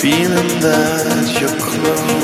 Feeling that you're closer.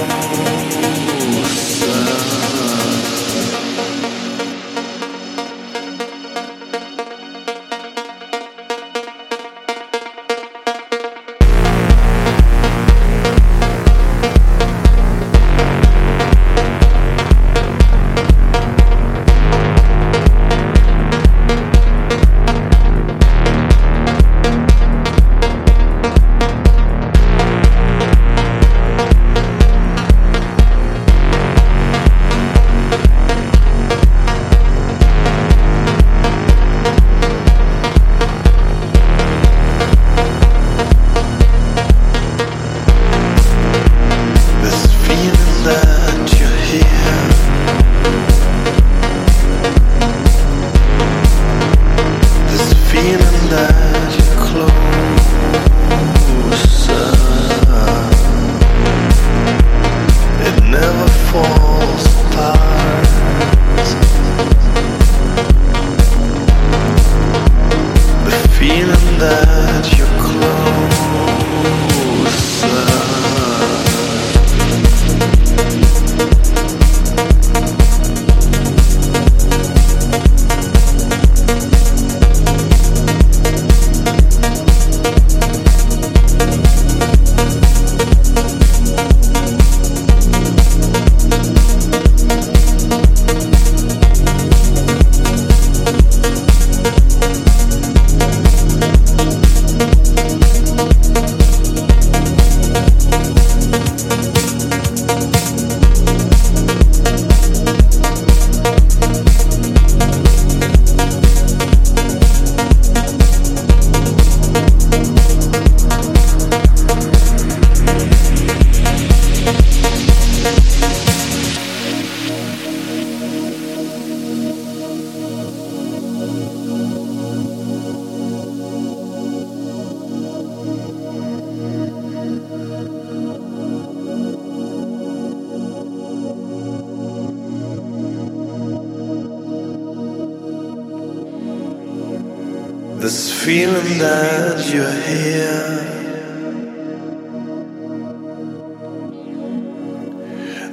That you're here.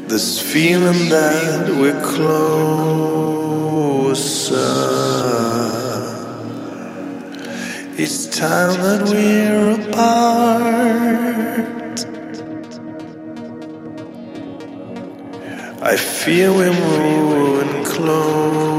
This feeling that we're closer. It's time that we're apart. I feel we're moving closer.